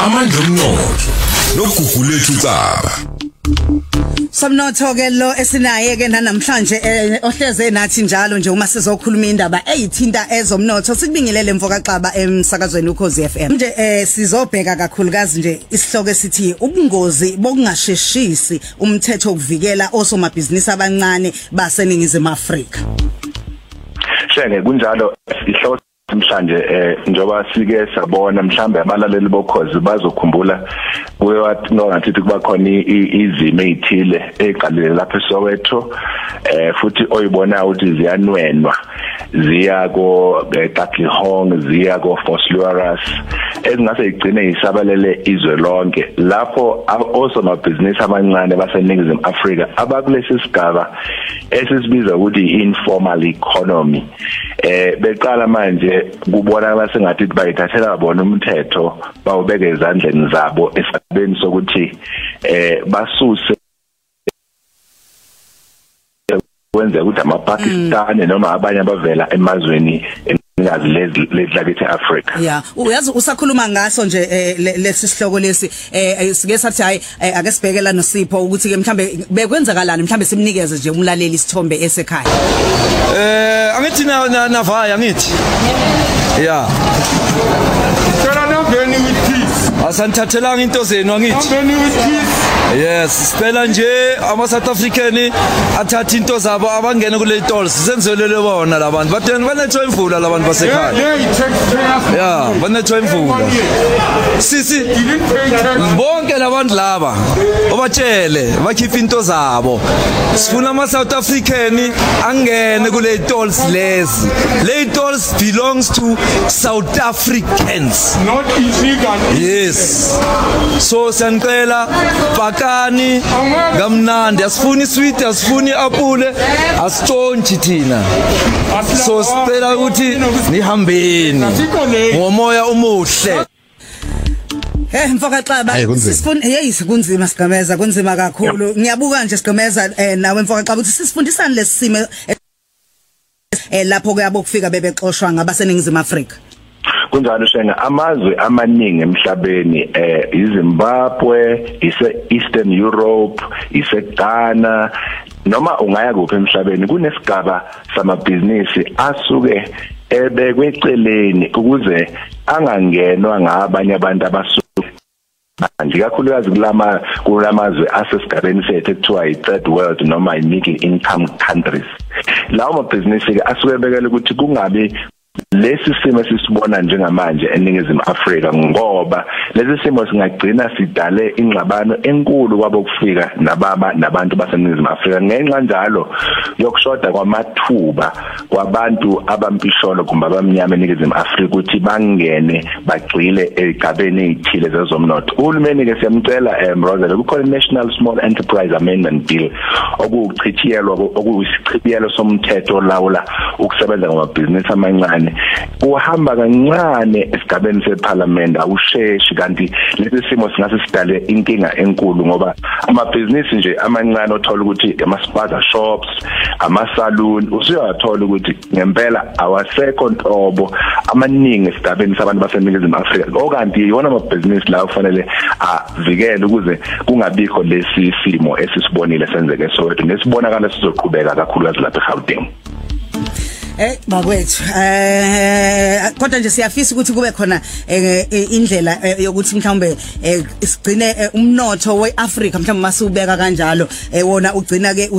amandla omnotho nogugulethu caba Somnotho ke lo esinaye ke namhlanje eh, ohleze nathi njalo nje uma sizokhuluma indaba eyithinta ezomnotho sikubingelele mfoka xaba emsakazweni ukhozi FM nje eh, sizobheka kakhulukazi nje isihloko esithi ubungozi bokungasheshisi umthetho wokuvikela osomabhizinisi abancane baseningizimu Afrika. Shenge kunjalo ihloko mhlanje eh njoba sike sabona mhlambe abalaleli bokhozi bazokhumbula kuye wathi ngathi kuba khona izimo ezithile eqalile lapha eSoweto eh futhi oyibona ukuthi ziyanwenwa ziya ko Katlehong ziya ko Vosloorus ezingase igcine isabalele izwe lonke lapho osomabhizinisi abancane baseningizimu Afrika abakulesi sigaba esisibiza ukuthi informal economy eh beqala manje kubona basengathi bayithathela bona umthetho bawubeke ezandleni zabo esabeni sokuthi eh basuse kwenza ukuthi amaPakistani mm. noma abanye abavela emazweni ngazi ledlakithi eAfrica yeah uyazi usakhuluma ngaso nje eh, lesi sihloko lesi eh, sike sathi hayi eh, ake sibhekela noSipho ukuthi ke mhlambe bekwenzakalani mhlambe simnikeze nje umlaleli isithombe esekhaya. Eh angithi na navaya ngithi yeah Asanithathelanga into zenu angithi. Yes, sicela nje ama South African athatha into zabo abangena kule tolls senzelele bona labantu. Banethwa imvula labantu basekhaya. Yeah, banethwa imvula. Sisi bonke labantu laba obatshele bakhipha into zabo. Sifuna ama South African angene kule tolls lezi. Le tolls belongs to South Africans. Not illegal. Yes. So siyanicela pakani kamnandi asifuni sweet asifuni apple asitshonthi thina. So sicela ukuthi nihambeni ngomoya umuhle. Eh mfoka xaba Hayi, kunzima. sifuna hey kunzima sigameza kunzima kakhulu ngiyabuka nje sigameza eh, nawe mfoka xaba ukuthi sisifundisani lesimo eh, eh lapho kuyabo kufika bebexoshwa ngabaseningizimu Afrika kunjalo shenga amazwe amaningi emhlabeni eh iZimbabwe ise Eastern Europe ise Ghana noma ungaya kuphi emhlabeni kunesigaba samabhizinisi asuke ebekwe eceleni ukuze angangenwa ngabanye abantu abasuke manje. Kakhulukazi kulama kulamazwe asesigabeni sethu ekuthiwa i-third world noma i-middle income countries. Lawo mabhizinisi ke asuke bekele ukuthi kungabi lesi simo esisibona njengamanje eningizimu Afrika ngoba lesi simo singagcina sidale ingxabano enkulu kwabo kufika nababa nabantu baseningizimu Afrika. Ngenxa njalo yokushoda kwamathuba kwabantu abampisholo kumbe abamnyama eningizimu Afrika ukuthi bangene bagcile egabeni ezithile zezomnotho. Uhulumeni ke siyamcela em Roselle kukhona National Small Enterprise Amendment Bill okuchithiyelwa okuyisichibiyelo somthetho lawula ukusebenza kwamabhizinisi amancane uhamba kancane esigabeni separlament awusheshi kanti lesi simo singase sidale inkinga enkulu ngoba amabhizinisi nje amancane othola ukuthi ama-spaza shops ama-saloon usuyathola ukuthi ngempela awasekho ntobo amaningi esigabeni sabantu baseningizimu afrika. Okanti yiwona amabhizinisi lawo kufanele avikele ukuze kungabikho lesi simo esisibonile senzeke soweto nesibonakala sizoqhubeka kakhulukazi lapha eGauteng. Eh bakwethu eh kodwa nje siyafisa ukuthi kube khona eh, eh, indlela eh, yokuthi mhlawumbe sigcine umnotho weAfrica mhlawumbe masubeka kanjalo wona ugcina ke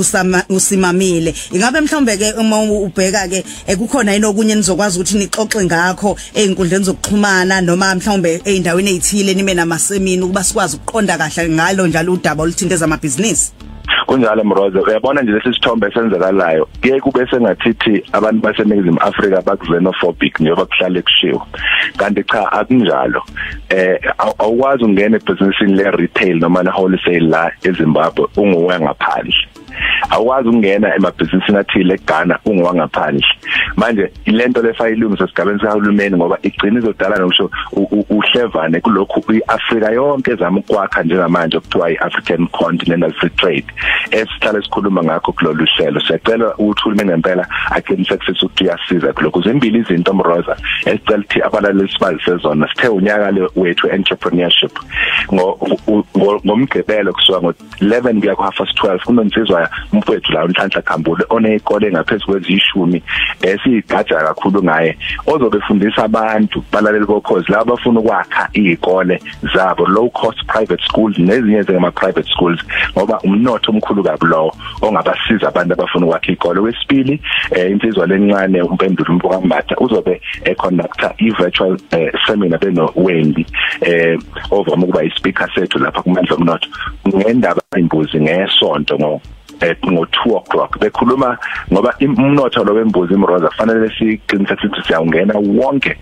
usimamile. Ingabe mhlawumbe ke uma ubheka ke kukhona yini okunye nizokwazi ukuthi nixoxe ngakho einkundleni zokuxhumana noma mhlawumbe eindaweni ezithile nime namasemini ukuba sikwazi ukuqonda kahle ngalo njalo udaba oluthinta ezamabhizinisi kunjalo mrozo uyabona nje lesi sithombe esenzakalayo. Kuye kube sengathithi abantu baseningizimu Afrika bakuxenophobic njengoba kuhlale kushiwo. Kanti cha akunjalo. Eh aw- awukwazi ungena ebusinessini le retail noma le wholesale la eZimbabwe unguwe ngaphandle. Awukwazi ukungena emabhizinisini athile eGhana ungowangaphandle manje ilento lefayilungisa sigabeni sikahulumeni ngoba igcina izodala nokusho u- u- uhlevane kulokhu iAfrika yonke ezama ukwakha njengamanje okuthiwa iAfrican Continental Free Trade. Esihlala sikhuluma ngakho kulolu hlelo. Siyacela ukuthi uhulumeni ngempela aqinisekise ukuthi uyasiza kulokhu. Zimbili izinto mroza esicela ukuthi abalaleli sibazise zona. Sithe unyaka le wethu entrepreneurship. Ngo u- ngo- ngomgqibelo kusuka ngo11 kuya ku half past 12 kunonsizwa umfowethu la unhlanhla khambule onezikole ngaphezulu kwezishumi esigaja kakhulu ngaye ozobe efundisa abantu balaleli bokhozi laba abafuna ukwakha izikole zabo low cost private schools nezinye zema private schools ngoba umnotho omkhulu kabi lo ongabasiza abantu abafuna ukwakha izikole wesibili eh, insizwa lencane umpendulo umpokambatha uzobe econductor i-virtual eh, seminar beno Wendy eh ovama ukuba ispeaker sethu lapha kumandla omnotho. Ngendaba imbuzi ngesonto ngo eh ngo 2 o'clock. Bekhuluma ngoba umnotho lo wembuzi imroza kufanele siqinisekise ukuthi siyawungena wonke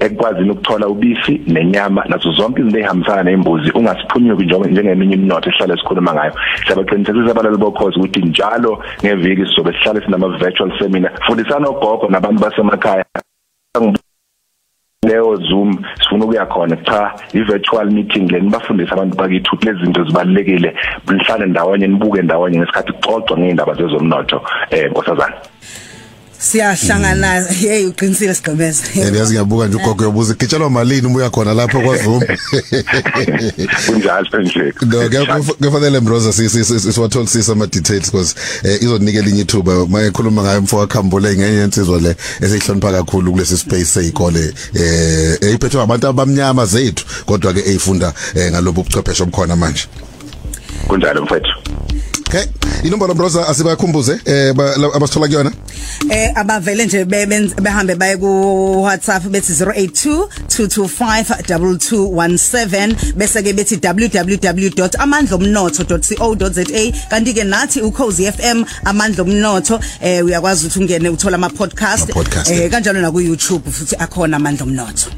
ekwazini ukuthola ubisi nenyama. Nazo zonke izinto ezihambisana nembuzi ungasiphunyuki njengoba njengeminye iminotho esihlala esikhuluma ngayo. Siyabaqinisekisa abalali bokhozi ukuthi njalo ngeviki sizobe sihlale sinama virtual seminar. Fundisana ogogo nabantu basemakhaya. Leyo zoom sifuna ukuya khona. Cha i-virtual meeting le nibafundisa abantu bakithi ukuthi lezi zinto zibalulekile. Nihlale ndawonye nibuke ndawonye ngesikhathi kuxoxwa ngeindaba zezomnotho eh nkosazana. Siyahlangana hey uqinisile sigqibeza yazi ngiyabuka nje ugogo yobuza gitshelwa malini ubuya khona lapha kwaZoom kunjalo nje. No kufanele Mroza siwatholisisa ama details because eh, izonikela inye ithuba. Mayekhuluma ngayo mfo wakhambule ngenye insizwa le esihlonipha kakhulu kulesi space seyikole eh eyiphethwe abantu abamnyama zethu. Kodwa ke eyifunda eh, ngalobu buchwepheshe obukhona manje. Kunjalo mfethu. Okay inombolo Mroza asibakhumbuze eh ba- la- abasithola kuyona? Eh abavele nje bebenz- behambe baye ku WhatsApp bethi 0822252217 bese ke bethi www.amandlomnotho.co.za kanti ke nathi ukhozi FM amandlomnotho eh uyakwazi ukuthi ungene uthola ama podcast Ama-podcast, eh yeah. kanjalo na ku YouTube futhi akhona amandlomnotho.